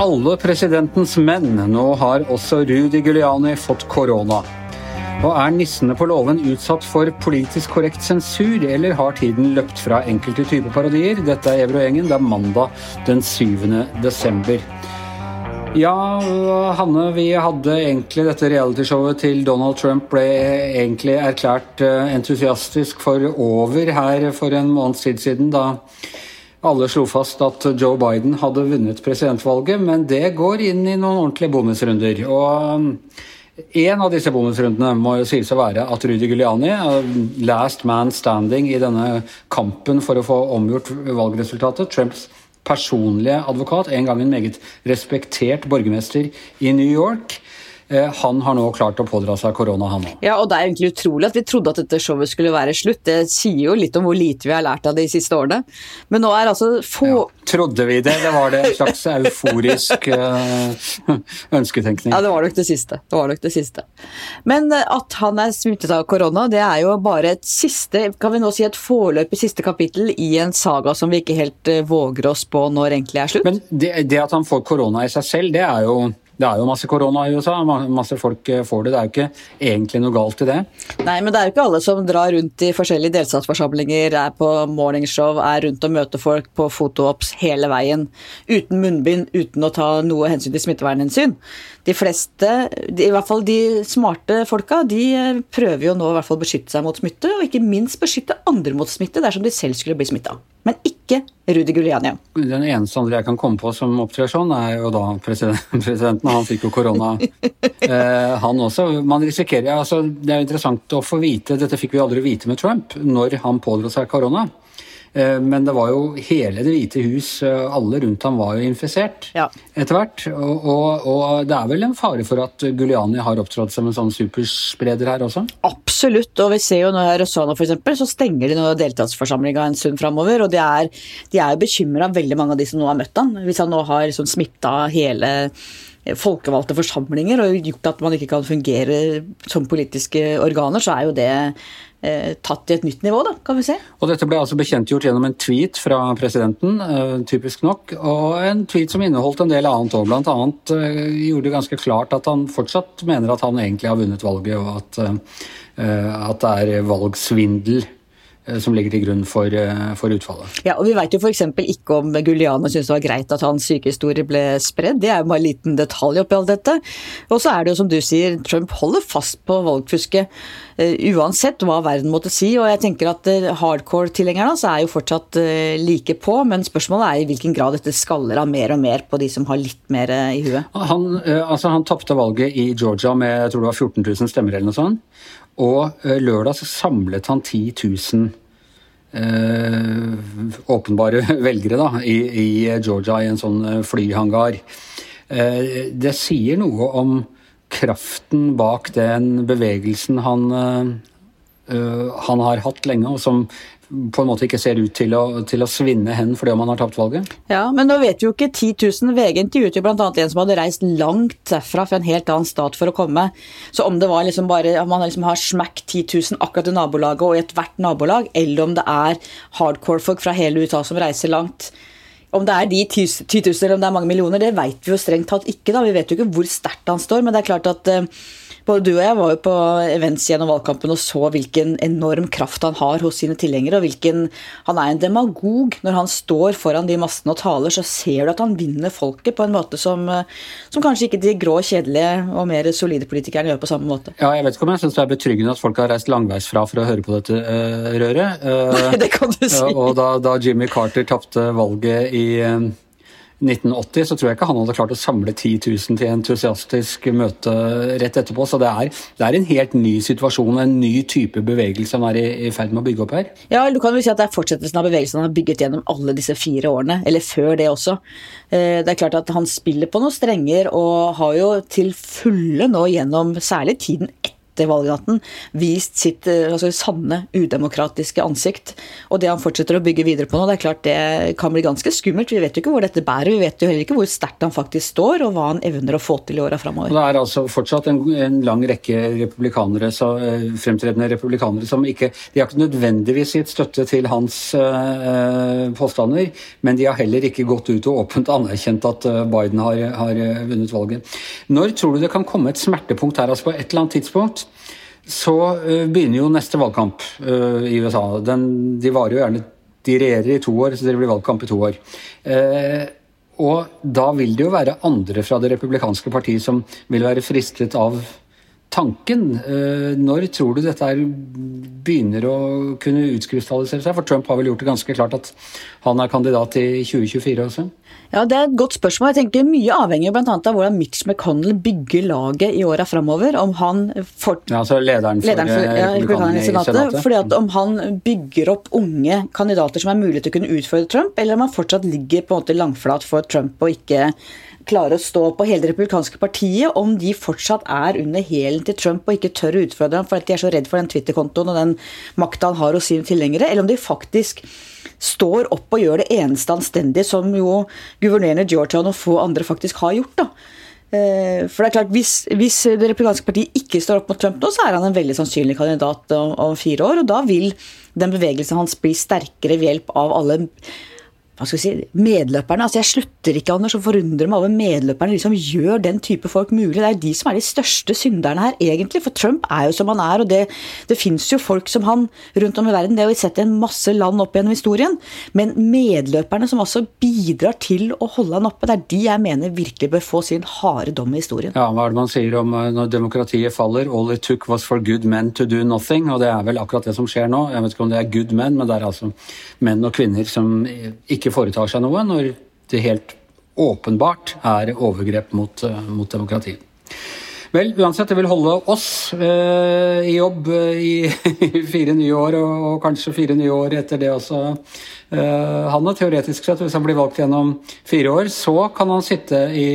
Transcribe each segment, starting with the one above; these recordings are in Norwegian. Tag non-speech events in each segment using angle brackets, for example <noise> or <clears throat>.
Alle presidentens menn. Nå har også Rudi Giuliani fått korona. Og Er nissene på låven utsatt for politisk korrekt sensur, eller har tiden løpt fra enkelte typer parodier? Dette er Evrogjengen. Det er mandag den 7. desember. Ja, Hanne, vi hadde egentlig dette realityshowet til Donald Trump ble egentlig erklært eh, entusiastisk for over her for en måneds tid siden, da alle slo fast at Joe Biden hadde vunnet presidentvalget, men det går inn i noen ordentlige bonusrunder. Og en av disse bonusrundene må jo sies å være at Rudy Giuliani, last man standing i denne kampen for å få omgjort valgresultatet, Trumps personlige advokat, en gang en meget respektert borgermester i New York, han har nå klart å pådra seg korona, han òg. Ja, og det er egentlig utrolig at vi trodde at dette showet skulle være slutt. Det sier jo litt om hvor lite vi har lært av det de siste årene. Men nå er altså få ja, Trodde vi det? Det var det en slags euforisk uh, <laughs> ønsketenkning. Ja, det var nok det siste. Det var nok det siste. Men uh, at han er smittet av korona, det er jo bare et siste, kan vi nå si et foreløpig siste kapittel i en saga som vi ikke helt våger oss på når egentlig er slutt. Men det, det at han får korona i seg selv, det er jo det er jo masse korona i USA, masse folk eh, får det. Det er jo ikke egentlig noe galt i det. Nei, men det er jo ikke alle som drar rundt i forskjellige delstatsforsamlinger, er på morningshow, er rundt og møter folk på fotoops hele veien. Uten munnbind, uten å ta noe hensyn til smittevernhensyn. De fleste, i hvert fall de smarte folka, de eh, prøver jo nå i hvert fall å beskytte seg mot smitte, og ikke minst beskytte andre mot smitte dersom de selv skulle bli smitta. Men ikke Rudi Guliani. Den eneste andre jeg kan komme på som opptrer sånn, er jo da <laughs> presidenten. Han fikk jo korona, <laughs> eh, han også. Man risikerer, altså, Det er jo interessant å få vite, dette fikk vi aldri vite med Trump, når han pådro seg korona. Eh, men det var jo hele Det hvite hus, eh, alle rundt ham var jo infisert ja. etter hvert. Og, og, og, det er vel en fare for at Guliani har opptrådt som en sånn superspreder her også? Absolutt, og vi ser jo nå i Rosano f.eks. så stenger de nå deltatsforsamlinga en stund framover. Og de er, de er bekymra, veldig mange av de som nå har møtt han. Hvis han nå har liksom smitta hele folkevalgte forsamlinger og gjort at man ikke kan fungere som politiske organer, så er jo det Eh, tatt i et nytt nivå, da, kan vi se. Og Dette ble altså bekjentgjort gjennom en tweet fra presidenten, eh, typisk nok. Og en tweet som inneholdt en del annet òg. Blant annet eh, gjorde det ganske klart at han fortsatt mener at han egentlig har vunnet valget, og at, at det er valgsvindel Eh, som ligger til grunn for, eh, for utfallet. Ja, og Vi vet jo f.eks. ikke om Guliano syntes det var greit at hans sykehistorie ble spredd. Det er jo bare en liten detalj oppi alt dette. Og så er det jo som du sier, Trump holder fast på valgfusket uh, uansett hva verden måtte si. Og jeg tenker at hardcore-tilhengerne hans er jo fortsatt like på, men spørsmålet er i hvilken grad dette skaller av mer og mer på de som har litt mer i huet. Han, altså, han tapte valget i Georgia med jeg tror det var 14 000 stemmer eller noe sånt. Og lørdag så samlet han 10 000 eh, åpenbare <laughs> velgere da, i, i, Georgia, i en sånn eh, flyhangar. Eh, det sier noe om kraften bak den bevegelsen han, eh, han har hatt lenge, og som på en måte ikke ser ut til å, til å svinne hen fordi man har tapt valget? Ja, men nå vet vi jo ikke 10 000. VG intervjuet jo bl.a. en som hadde reist langt derfra, fra en helt annen stat for å komme. Så om det var liksom bare om man liksom har smack 10 000 akkurat i nabolaget og i ethvert nabolag, eller om det er hardcore-folk fra hele USA som reiser langt om det er de 10 000 eller om det er mange millioner, det vet vi jo strengt tatt ikke. da. Vi vet jo ikke hvor sterkt han står, men det er klart at uh, både du og jeg var jo på events gjennom valgkampen og så hvilken enorm kraft han har hos sine tilhengere. og hvilken, Han er en demagog. Når han står foran de massene og taler, så ser du at han vinner folket på en måte som, som kanskje ikke de grå, kjedelige og mer solide politikerne gjør på samme måte. Ja, Jeg vet ikke om jeg syns det er betryggende at folk har reist langveisfra for å høre på dette uh, røret. <laughs> Uh, det kan du si. og da, da Jimmy Carter tapte valget i uh, 1980 så tror jeg ikke han hadde klart å samle 10 000 til entusiastisk møte rett etterpå. Så det er, det er en helt ny situasjon, en ny type bevegelse han er i, i ferd med å bygge opp her. Ja, du kan vel si at det er fortsettelsen av bevegelsen han har bygget gjennom alle disse fire årene, eller før det også. Eh, det er klart at han spiller på noen strenger og har jo til fulle nå gjennom særlig tiden etter etter valgnatten vist sitt altså, sanne udemokratiske ansikt. Og det han fortsetter å bygge videre på nå, det er klart det kan bli ganske skummelt. Vi vet jo ikke hvor dette bærer. Vi vet jo heller ikke hvor sterkt han faktisk står, og hva han evner å få til i åra framover. Det er altså fortsatt en, en lang rekke republikanere, så, fremtredende republikanere som ikke De har ikke nødvendigvis gitt støtte til hans øh, påstander, men de har heller ikke gått ut og åpent anerkjent at Biden har, har vunnet valget. Når tror du det kan komme et smertepunkt her? altså På et eller annet tidspunkt så uh, begynner jo neste valgkamp uh, i USA. Den, de varer jo gjerne De regjerer i to år, så det blir valgkamp i to år. Uh, og da vil det jo være andre fra det republikanske partiet som vil være fristet av tanken. Når tror du dette begynner å kunne utkrystallisere seg? For Trump har vel gjort det ganske klart at han er kandidat i 2024 også? Ja, Det er et godt spørsmål. Jeg tenker Mye avhenger annet av hvordan Mitch McConnell bygger laget i åra framover. Om han for, ja, altså lederen for, lederen for ja, republikanerne i senatet. Fordi at Om han bygger opp unge kandidater som er mulig til å kunne utfordre Trump, eller om han fortsatt ligger på en måte langflat for Trump og ikke klarer å stå på hele det republikanske partiet, om de fortsatt er under hælen til Trump og ikke tør å utfordre ham fordi de er så redd for den Twitter-kontoen og den makta han har hos sine tilhengere, eller om de faktisk står opp og gjør det eneste anstendige som jo guvernørene Georgian og få andre faktisk har gjort. da. Eh, for det er klart, hvis, hvis, det republikanske partiet ikke står opp mot Trump nå, så er han en veldig sannsynlig kandidat om, om fire år. Og da vil den bevegelsen hans bli sterkere ved hjelp av alle hva skal vi si, medløperne. altså Jeg slutter ikke Anders, å forundre meg over medløperne liksom gjør den type folk mulig. Det er de som er de største synderne her, egentlig. For Trump er jo som han er, og det, det fins jo folk som han rundt om i verden. Det har vi sett en masse land opp gjennom historien. Men medløperne som også bidrar til å holde han oppe, det er de jeg mener virkelig bør få sin harde dom i historien. Ja, Hva er det man sier om eh, når demokratiet faller? All it took was for good men to do nothing. Og det er vel akkurat det som skjer nå. Jeg vet ikke om det er good men, men det er altså menn og kvinner som ikke ikke foretar seg noe når det helt åpenbart er overgrep mot, eh, mot demokrati. Vel, uansett, det vil holde oss eh, i jobb i, i <laughs> fire nye år, og, og, kanskje fire nye år etter det også. Eh, han er teoretisk sett, hvis han blir valgt gjennom fire år, så kan han sitte i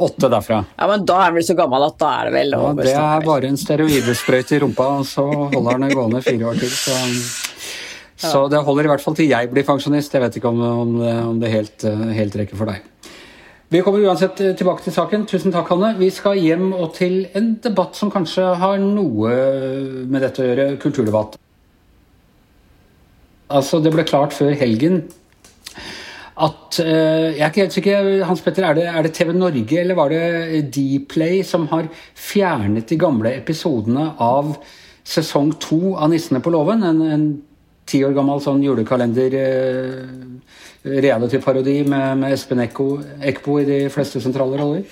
åtte derfra. Ja, Men da er han vel så gammel at da er det vel ja, Det er bare en steroidesprøyte i rumpa, og så holder han det gående fire år til. så... Så det holder i hvert fall til jeg blir pensjonist. Jeg vet ikke om, om, om det helt, eh, helt, rekker for deg. Vi kommer uansett eh, tilbake til saken. Tusen takk, Hanne. Vi skal hjem og til en debatt som kanskje har noe med dette å gjøre. Kulturdebatt. Altså, det ble klart før helgen at uh, Jeg er ikke helt sikker, Hans Petter, er det, er det TV Norge eller var det Dplay som har fjernet de gamle episodene av sesong to av 'Nissene på låven'? En, en ti år gammel sånn julekalender eh, reality-parodi med, med, Espen Ekpo i de fleste sentrale roller?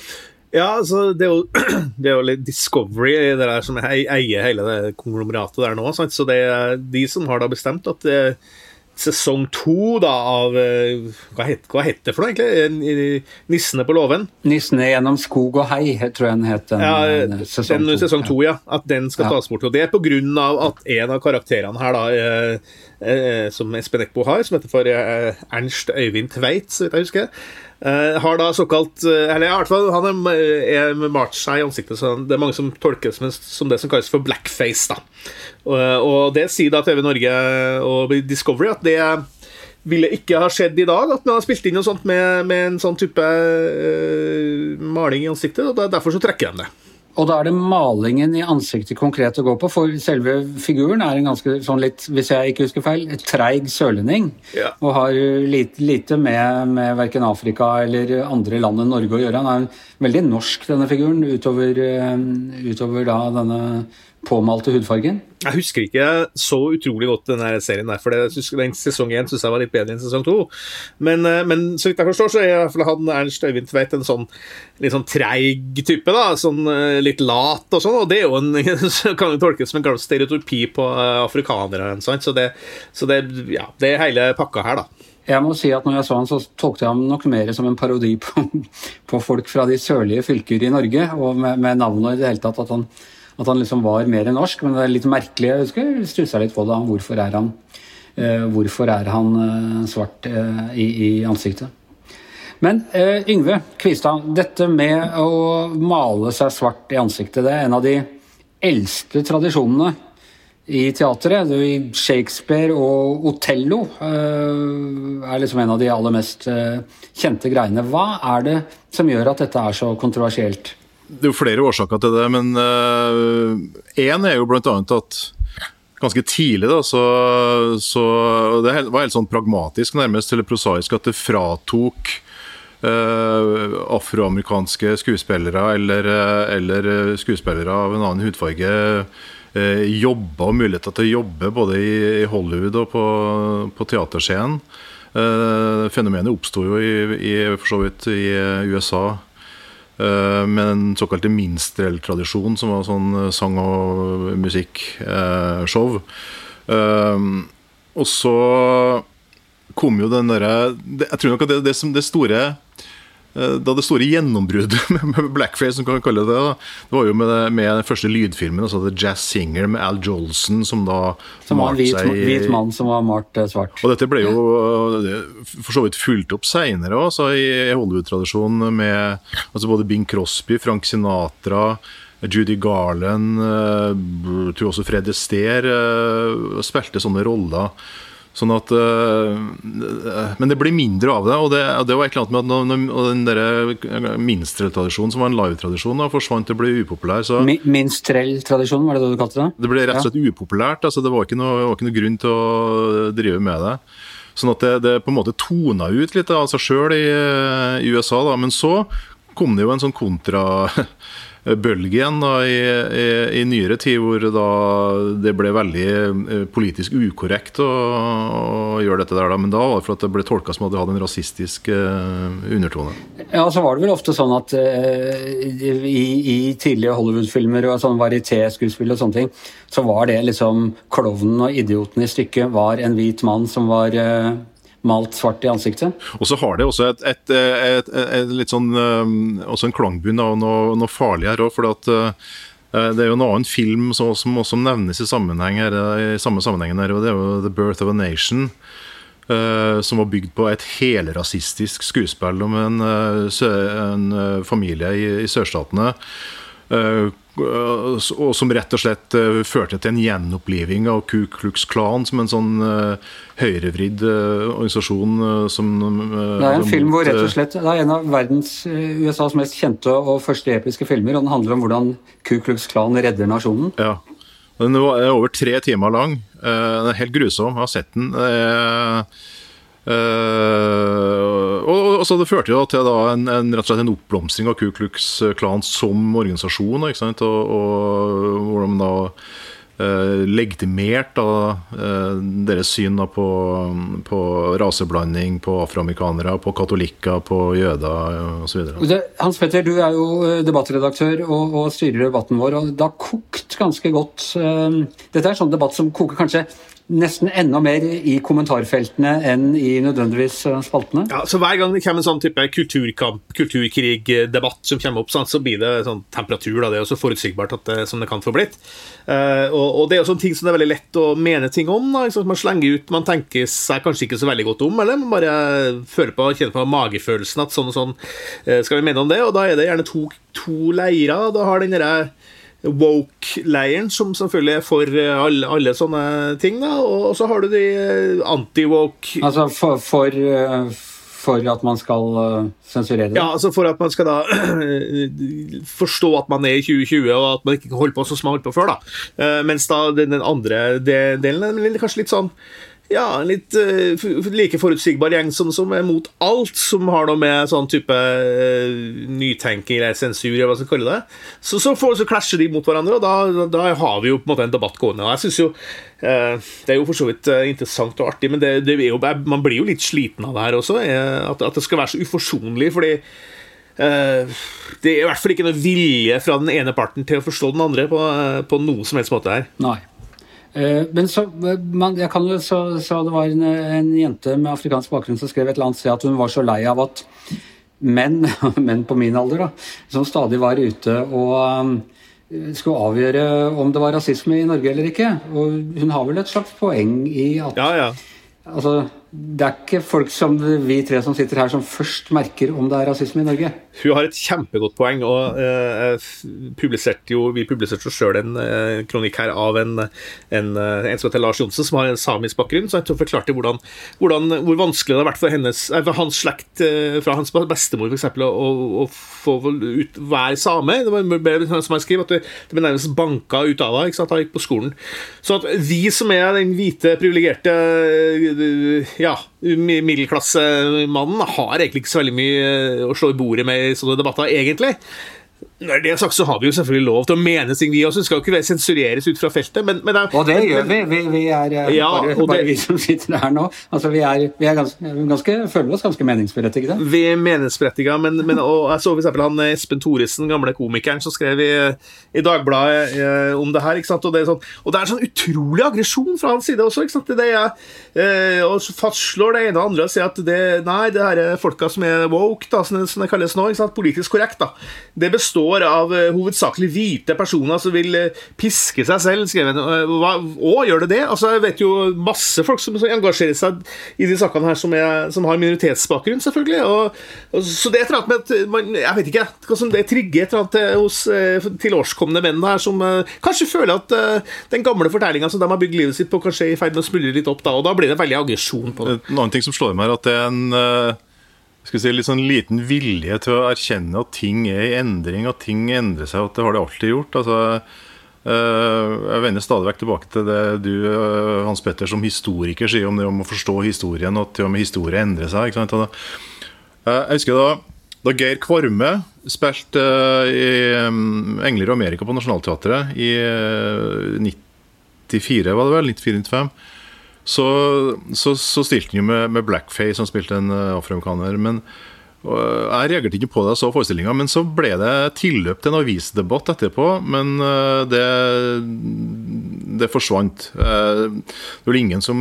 Ja, altså, det er jo, <clears throat> det er jo litt Discovery det der som eier hele det konglomeratet der nå. Sant? Så det er de som har da bestemt at det, sesong to da, av eh, Hva het, hva het det for noe, egentlig? 'Nissene på låven'? 'Nissene gjennom skog og hei', tror jeg den het. Den, ja, den, sesong, den, to. sesong to, ja. At den skal ja. tas bort. Og det er av at en av karakterene her, da, eh, eh, som Espen Eckbo har, som heter for eh, Ernst Øyvind Tveit, så vidt jeg husker, har da såkalt uh, Eller i hvert fall han er, er malt seg i ansiktet, så det er mange som tolker det som, som det som kalles for blackface. da Og, Og det sier da TV Norge og Discovery at det ville ikke ha skjedd i dag. At man har spilt inn noe sånt med, med en sånn type maling i ansiktet. og Derfor så trekker de det. Og da er det malingen i ansiktet konkret å gå på, for selve figuren er en ganske sånn litt, hvis jeg ikke husker feil, treig sørlending. Ja. Og har lite, lite med, med verken Afrika eller andre land enn Norge å gjøre. Han er veldig norsk, denne figuren, utover, eh, utover da denne påmalte hudfargen? Jeg husker ikke så utrolig godt denne serien, der, for det, den sesong én syns jeg var litt bedre enn sesong to. Men, eh, men, så vidt jeg forstår, så er han Ernst Øyvind Tveit en sånn litt sånn treig type. da, sånn eh, Litt lat og sånn, og det er jo en, <laughs> kan jo tolkes som en stereotypi på eh, afrikanere. Sant? Så, det, så det, ja, det er hele pakka her, da. Jeg må si at når jeg så han, så tolkte jeg ham nok mer som en parodi på, <laughs> på folk fra de sørlige fylker i Norge, og med, med navnet i det hele tatt. at han at han liksom var mer norsk. Men det er litt merkelig. Jeg husker stussa litt på det. Hvorfor er han, hvorfor er han uh, svart uh, i, i, ansiktet? Men Yngve Kvistad, dette med å male seg svart i ansiktet, det er en av de eldste tradisjonene i teatret. Shakespeare og Otello uh, er liksom en av de aller mest uh, kjente greiene. Hva er det som gjør at dette er så kontroversielt? Det er jo flere årsaker til det, men én uh, er jo bl.a. at ganske tidlig da, så, så Det var helt sånn pragmatisk, nærmest, eller prosaisk, at det fratok Uh, afroamerikanske skuespillere eller, eller, skuespillere av en annen hudfarge uh, jobber og muligheter til å jobbe både i, i Hollywood og på, på teaterscenen. Uh, fenomenet oppsto jo i, i, for så vidt i USA Eh, med den såkalte minstrel-tradisjonen, som var sånn eh, sang- og musikkshow. Eh, og så kom jo den derre Jeg tror nok at det, det, det store Eh, da det store gjennombruddet <laughs> med blackface, som kan kalle det det, det var jo med, det, med, den første lydfilmen, altså The Jazz Singer med Al Jolson, som da Som var en hvit, seg, hvit mann som var malt eh, svart. Og dette ble jo for så vidt fulgt opp seinere altså i Hollywood-tradisjonen med altså både Bing Crosby, Frank Sinatra Judy Garland, jeg eh, tror også Fred Astaire spilte sånne roller Sånn at, uh, men det blir mindre av det. Og det, det var et eller annet med at når, den der minstreltradisjonen, som var en live-tradisjon, forsvant og ble upopulær. Så, minstrelltradisjonen, var det det du kalte det? Det ble rett og slett ja. upopulært. altså Det var ikke, noe, var ikke noe grunn til å drive med det. Sånn at det, det på en måte tona ut litt av seg sjøl i, i, USA. da, Men så kom det jo en sånn kontra <laughs> bølgen da, i, i, i, nyere tid, hvor da det ble veldig eh, politisk ukorrekt å, å gjøre dette der. Da. Men da var det for at det ble tolka som at det hadde en rasistisk uh, undertone. Ja, så var det vel ofte sånn at uh, i, i, tidlige Hollywood-filmer og sånn varieté-skuespill og sånne ting, så var det liksom klovnen og idioten i stykket var en hvit mann som var uh, malt svart i ansiktet. Og så har det også et, et, et, et litt sånn um, også en klangbunn av noe, noe farlig her òg. For at, uh, det er jo en annen film som, som også nevnes i, her, i samme sammenhengen her, og det er jo 'The Birth of a Nation'. Uh, som var bygd på et helrasistisk skuespill om en, uh, en familie i, i sørstatene. Og som rett og slett førte til en gjenoppliving av Ku Klux Klan som en sånn høyrevridd uh, organisasjon uh, som eh, Det er en film hvor rett og slett Det er en av verdens USAs mest kjente og første episke filmer, og den handler om hvordan Ku Klux Klan redder nasjonen. Ja. Den er over tre timer lang. Den er helt grusom. Jeg har sett den. Og, så Det førte jo til en, en, rett og slett en oppblomstring av Ku Klux Klan som organisasjon. Ikke sant? Og, og hvor de da Eh, legitimerte da, eh, deres syn da, på, på, raseblanding, på afroamerikanere, på katolikker, på jøder osv. Hans Petter, du er jo debattredaktør og, og styrer debatten vår. og Det har kokt ganske godt. Dette er en sånn debatt som koker kanskje nesten enda mer i kommentarfeltene enn i nødvendigvis eh, spaltene. Ja, så Hver gang det kommer en sånn type kulturkamp, kulturkrigdebatt som kommer opp, så blir det sånn temperatur. Da. Det er så forutsigbart det, som det kan få blitt. Uh, og, det er jo sånne ting som det er veldig lett å mene ting om. Da, man slenger ut, man tenker seg kanskje ikke så veldig godt om, eller man bare føler på, kjenner på magefølelsen at sånn og sånn uh, skal vi mene om det. Og da er det gjerne to, to leirer. Da har den derre woke-leiren, som selvfølgelig er for eh, alle, alle, sånne ting. da, Og så har du de eh, anti-woke Altså for, for, eh, for, at man skal sensurere det? Ja, altså for at man skal da <clears throat> forstå at man er i 2020, og at man ikke kan holde på sånn som man holdt på før. da. Mens da den, andre delen er kanskje litt sånn ja, en litt uh, like forutsigbar gjeng som, som, er mot alt som har noe med sånn type uh, nytenking eller sensur eller hva skal kalle det. Så, så, for, så klasjer de mot hverandre, og da, da, har vi jo på en måte en debatt gående. Og jeg synes jo uh, Det er jo for så vidt interessant og artig, men det, det jo, man blir jo litt sliten av det her også. At, at det skal være så uforsonlig, fordi Uh, det er i hvert fall ikke noe vilje fra den ene parten til å forstå den andre på, på noe som helst måte her. Nei. Eh, men så, man, jeg kan jo, så, så det var en, en, jente med afrikansk bakgrunn som skrev et eller annet sted at hun var så lei av at menn, <laughs> menn på min alder, da, som stadig var ute og um, skulle avgjøre om det var rasisme i Norge eller ikke. Og hun har vel et slags poeng i at ja, ja. Altså, det er ikke folk som vi tre som sitter her, som først merker om det er rasisme i Norge. Hun har et kjempegodt poeng. og uh, publiserte jo, Vi publiserte jo sjøl en uh, kronikk her av en, en, en som heter Lars Johnsen, som har en samisk bakgrunn. så Han forklarte hvordan, hvordan, hvor vanskelig det har vært for, hennes, for hans slekt, fra hans bestemor f.eks., å, å, få ut, være same. Det var, som han skriver, at det, det ble nærmest banka ut av henne da gikk på skolen. Så at vi som er den hvite, privilegerte ja, middelklassemannen har egentlig ikke så veldig mye eh, å slå i bordet med i sånne debatter, egentlig. Når det er sagt, så har vi jo selvfølgelig lov til å mene ting, vi også. Det skal jo ikke sensureres ut fra feltet. Men, men det er, og det gjør vi. Vi, vi er eh, ja, bare, bare det, vi som sitter her nå. Altså, vi er, vi er ganske, ganske, føler oss ganske meningsberettigede. Vi er meningsberettigede, men, men jeg så f.eks. han eh, Espen Thoresen, gamle komikeren, som skrev i, i Dagbladet eh, om det her. ikke sant? Og det, er sånn, og det er sånn utrolig aggresjon fra hans side også. ikke sant? Det er, eh, og fastslår det ene og andre og sier at det, nei, det her er folka som er woke, da, som, det, som det kalles nå, ikke sant? politisk korrekt, da. det består består av uh, hovedsakelig hvite personer som vil uh, piske seg selv. Skrevet. Uh, og gjør det det? Altså, jeg vet jo masse folk som, som engasjerer seg i de sakene her, som, er, som har minoritetsbakgrunn, selvfølgelig. Og, og, så det er et eller annet med man, Jeg vet ikke hva som det trigger et eller annet hos tilårskomne menn her som kanskje føler at den gamle fortellinga som de har bygd livet sitt på, kanskje er i ferd med å smuldre litt opp da, og da blir det veldig aggresjon på det. En annen ting som slår meg, er at det er en skal si, litt sånn liten vilje til å erkjenne at ting er i endring, at ting endrer seg, at det har det alltid gjort. altså eh, jeg vender stadig vekk tilbake til det du eh, Hans Petter, som historiker sier om det om å forstå historien, og at til og med historie endrer seg. Eh, jeg husker da, da Geir Kvarme spilte i Engler i Amerika på Nationaltheatret i 94, var det vel? 94-95 så, så, så stilte han jo med, med, blackface, som spilte en uh, afroamerikaner. Men jeg reagerte ikke på det så forestillinga, men så ble det tilløp til en avisdebatt etterpå. Men uh, det, det forsvant. Det er ingen som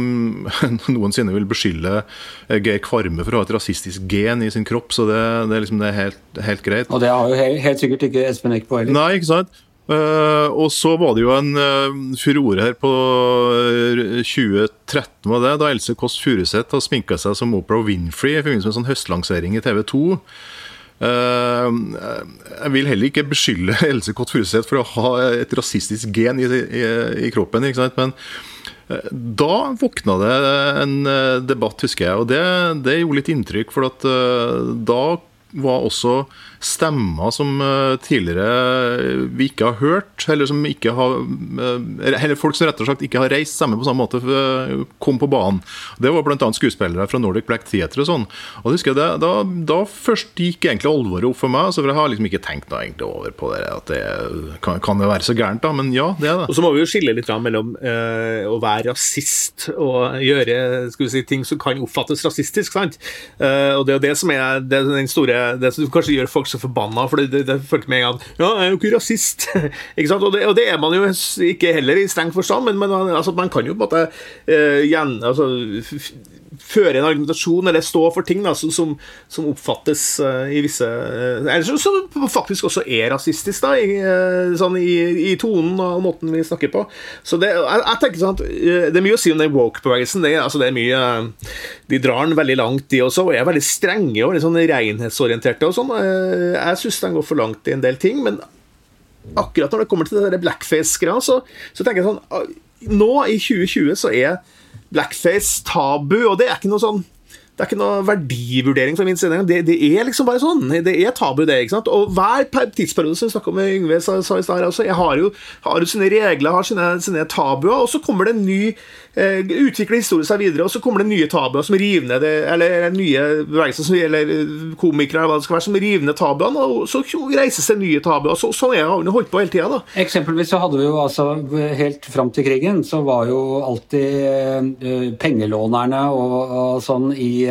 <laughs> noensinne vil beskylde Geir Kvarme for å ha et rasistisk gen i sin kropp, så det, det, liksom, det er helt, helt, greit. Og det har jo helt, helt sikkert ikke Espen Eckbo heller. Nei, ikke sant. Uh, og så var det jo en uh, furore her på 2013, eh, var det, da Else Kåss Furuseth sminka seg som Oprah Winfrey i forbindelse med en sånn høstlansering i TV 2. Uh, jeg vil heller ikke beskylde <laughs> Else Kåss Furuseth for å ha et rasistisk gen i, i, i kroppen, men da våkna det en debatt, husker jeg, og det, det gjorde litt inntrykk. For da var også stemmer som eh, tidligere vi ikke har hørt, eller som ikke har eh, Eller folk som rett og slett ikke har reist stemme på samme måte, eh, kom på banen. Det var bl.a. skuespillere fra Nordic Black Theatre og sånn. Og husker jeg, da, da, først gikk egentlig alvoret opp for meg. Så for Jeg har liksom ikke tenkt noe egentlig over på det. At det kan, kan det være så gærent, da. Men ja, det er det. Og så må vi jo skille litt mellom øh, å være rasist og gjøre skal vi si, ting som kan oppfattes rasistisk. sant? Uh, og det er jo det som er det, den store, det som kanskje gjør folk så forbanna, for det, det, følte med en gang Ja, jeg er jo ikke rasist. <laughs> ikke? Og det, og det, er man jo ikke heller i streng forstand, men, men altså, man kan jo på en måte uh, gjen, altså, føre en argumentasjon eller stå for ting da, som, som, oppfattes uh, i visse uh, Eller som, som, faktisk også er rasistisk, da, i, uh, sånn i, i, tonen og måten vi snakker på. Så det, jeg, jeg tenker sånn at det er mye å si om den woke-bevegelsen. Det, altså, det, er mye De drar den veldig langt, de også, og er veldig strenge og litt sånn renhetsorienterte og sånn. Jeg syns den går for langt i en del ting, men akkurat når det kommer til det blackface-greia, så, så tenker jeg sånn Nå, i 2020, så er blackface tabu, og det er ikke noe sånn det er ikke noe verdivurdering fra min side. Det, det, er liksom bare sånn. Det er tabu, det. ikke sant? Og hver tidsperiode som vi snakka med Yngve sa, sa i stad, jeg har jo, har jo sine regler, har sine, sine tabuer, og så kommer det en ny eh, Utvikler historien seg videre, og så kommer det nye tabuer som river ned det, eller nye bevegelser eller komikere eller hva det skal være, som river ned tabuene, og så reises det nye tabuer. Så, sånn er det holdt på hele tida. Eksempelvis så hadde vi jo altså helt fram til krigen, så var jo alltid eh, pengelånerne og, og sånn i Eh,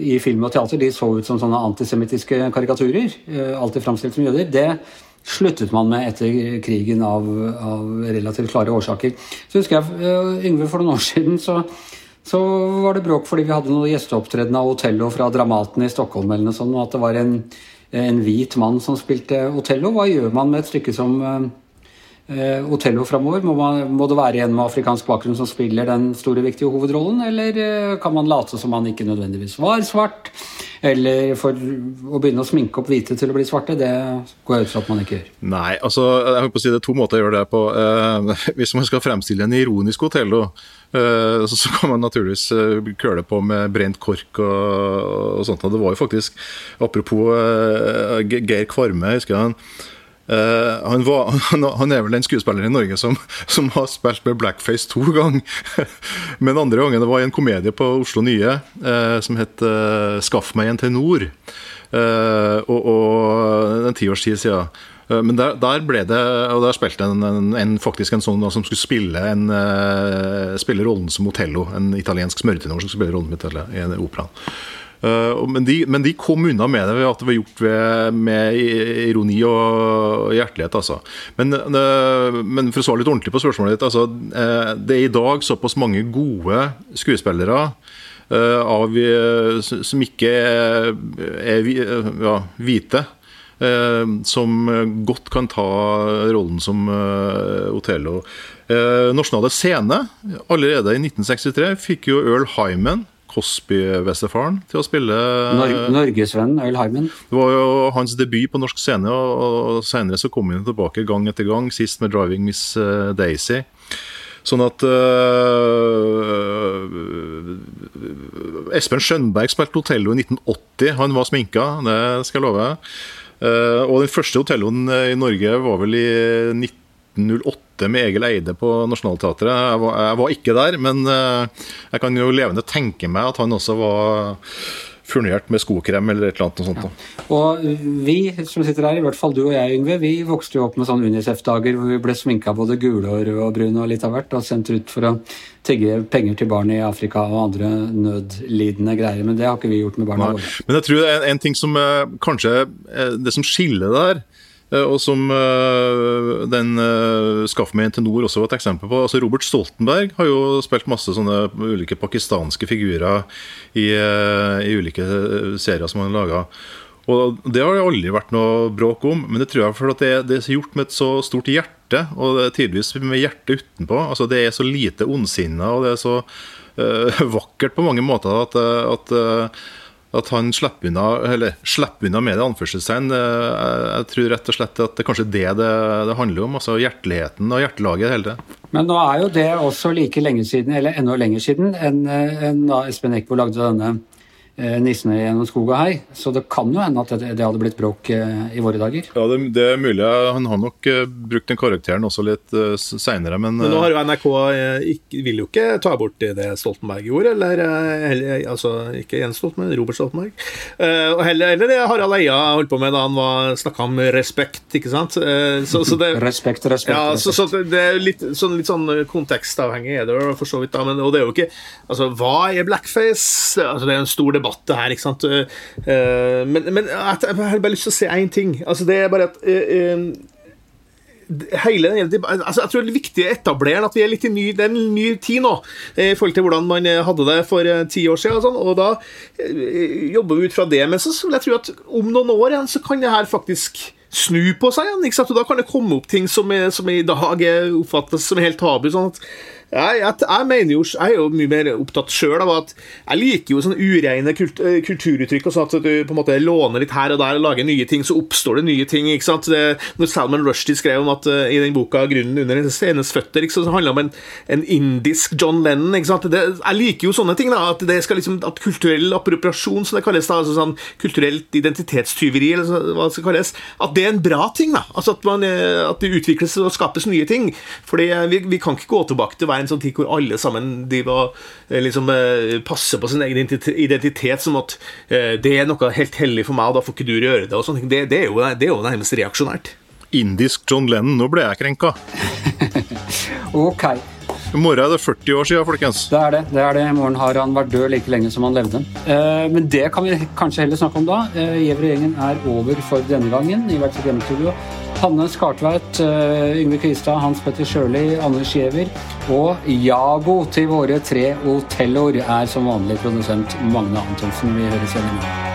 i film og teater de så ut som sånne antisemittiske karikaturer. Eh, alltid framstilt som jøder. Det sluttet man med etter krigen av, av relativt klare årsaker. Så husker jeg, eh, Yngve, for noen år <laughs> siden så, så var det bråk fordi vi hadde noen gjesteopptreden av Otello fra Dramaten i Stockholm, eller noe sånt, og at det var en, en hvit mann som spilte Otello. Hva gjør man med et stykke som eh, Otello framover? Må, må, det være en med afrikansk bakgrunn som spiller den store, viktige hovedrollen, eller eh, kan man late som han ikke nødvendigvis var svart? Eller for å begynne å sminke opp hvite til å bli svarte, det går jeg ut fra at man ikke gjør. Nei, altså, jeg håper å si det er to måter å gjøre det på. Eh, <laughs> hvis man skal fremstille en ironisk Otello, eh, så, kan man naturligvis eh, køle på med brent kork og, og sånt. Det var jo faktisk, apropos eh, Geir Kvarme, husker jeg han Uh, han, var, <laughs> han, er vel den skuespilleren i Norge som, som har spilt med blackface to ganger. <laughs> Men andre gangen det var i en komedie på Oslo Nye uh, som het uh, 'Skaff meg en tenor'. og, og en tiårs tid siden. Men der, der, ble det Og der spilte en, en, en faktisk en sånn da, som skulle spille, en, spille rollen som Otello. En italiensk smørtenor som skulle spille rollen som Otello i en opera. Eh, men de, men de, kom unna med det ved at det var gjort ved, med ironi og hjertelighet. Altså. Men, eh, men, for å svare litt ordentlig på spørsmålet ditt. Altså, eh, det er i dag såpass mange gode skuespillere av, som ikke er, ja, hvite. som godt kan ta rollen som Otello. Nasjonale Scene, allerede i 1963, fikk jo Earl Hyman Cosby-bestefaren til å spille Nor Norgesvennen Øyl Harmen. Det var jo hans debut på norsk scene, og, og senere så kom han tilbake gang etter gang, sist med 'Driving Miss eh, Daisy'. Sånn at uh, Espen Skjønberg spilte Otello i 1980. Han var sminka, det skal jeg love. Uh, og den første Otelloen i Norge var vel i 1908 med Egil Eide på Nationaltheatret. Jeg, jeg, var ikke der, men eh, jeg kan jo levende tenke meg at han også var furnert med skokrem eller et eller annet sånt. Ja. Og vi som sitter her, i hvert fall du og jeg, Yngve, vi vokste jo opp med sånne Unicef-dager hvor vi ble sminka både gule og brune og litt av hvert, og sendt ut for å tigge penger til barn i Afrika og andre nødlidende greier. Men det har ikke vi gjort med barna våre. Men jeg tror det er en ting som eh, kanskje eh, Det som skiller der, Eh, og som eh, den uh, Skaff meg en tenor også var et eksempel på. altså Robert Stoltenberg har jo spilt masse sånne ulike pakistanske figurer i, i ulike serier som han laga. Og Det har det aldri vært noe bråk om, men det tror jeg for at det, det er gjort med et så stort hjerte, og det tydeligvis med hjertet utenpå. altså Det er så lite ondsinna, og det er så uh, <laughs> vakkert på mange måter at, at uh, at han slipper unna, eller slipper unna med det anførselstegn. Eh, jeg tror rett og slett at det er kanskje det det, det handler om. altså Hjerteligheten og hjertelaget hele det. Men nå er jo det også like lenge siden, eller enda lenger siden, enn en da Espen Eckbo lagde denne Eh, nissene gjennom skog og hei. Så det kan jo hende at det, det hadde blitt bråk eh, i våre dager. Ja, det, det, er mulig. Han har nok uh, brukt den karakteren også litt uh, seinere, men, men nå har jo NRK ikke, vil jo ikke ta bort det Stoltenberg gjorde, eller, eller altså ikke Jens Stoltenberg, Robert Stoltenberg. og heller, eller det Harald Eia holdt på med da han snakka om respekt, ikke sant. Så, så det, <laughs> respekt, respekt. Ja, så, så, det er litt sånn, litt sånn kontekstavhengig er det for så vidt, da. Men, og det er jo ikke Altså, hva er blackface? Altså, det er en stor debatt debatt, det her. ikke sant? Uh, men, men jeg, har bare lyst til å se én ting. Altså, det er bare at uh, hele altså Jeg tror det er viktig å etablere at vi er litt i ny, det er en ny tid nå i forhold til hvordan man hadde det for ti år siden. Og, sånn, og da jobber vi ut fra det. Men så vil jeg tro at om noen år igjen så kan det her faktisk snu på seg igjen. ikke sant? Og Da kan det komme opp ting som, er, som i dag oppfattes som helt tabu. sånn at jeg, jeg, jeg, mener jo, jeg er jo mye mer opptatt sjøl av at jeg liker jo sånne ureine kult, eh, kulturuttrykk. og sånn At du på en måte låner litt her og der og lager nye ting, så oppstår det nye ting. ikke sant? Det, når Salman Rushdie skrev om at uh, i den boka 'Grunnen under hennes føtter', ikke sant? så handler det om en, en, indisk John Lennon. ikke sant? Det, jeg liker jo sånne ting. da, At det skal liksom, at kulturell appropriasjon, som det kalles, da, altså sånn kulturelt identitetstyveri, eller så, hva det skal kalles, at det er en bra ting. da, altså At, man, eh, at det utvikles og skapes nye ting. Fordi vi, vi kan ikke gå tilbake til være en sånn tid hvor alle sammen driver og liksom, eh, passer på sin egen identitet som at eh, det er noe helt hellig for meg, og da får ikke du gjøre det. og sånne det, det, er jo, det er jo nærmest reaksjonært. Indisk John Lennon, nå ble jeg krenka. <laughs> ok. I morgen er det 40 år siden, folkens. Det er det. det er det. I morgen har han vært død like lenge som han levde. Eh, men det kan vi kanskje heller snakke om da. Eh, Gjever-gjengen er over for denne gangen i hvert fall hjemmestudio. Hanne Skartveit, uh, Yngve Kvistad, Hans Petter Sjøli, Anders Giæver og Jago til våre tre Otelloer er som vanlig produsent Magne Antonsen. Vi høres igjen i morgen.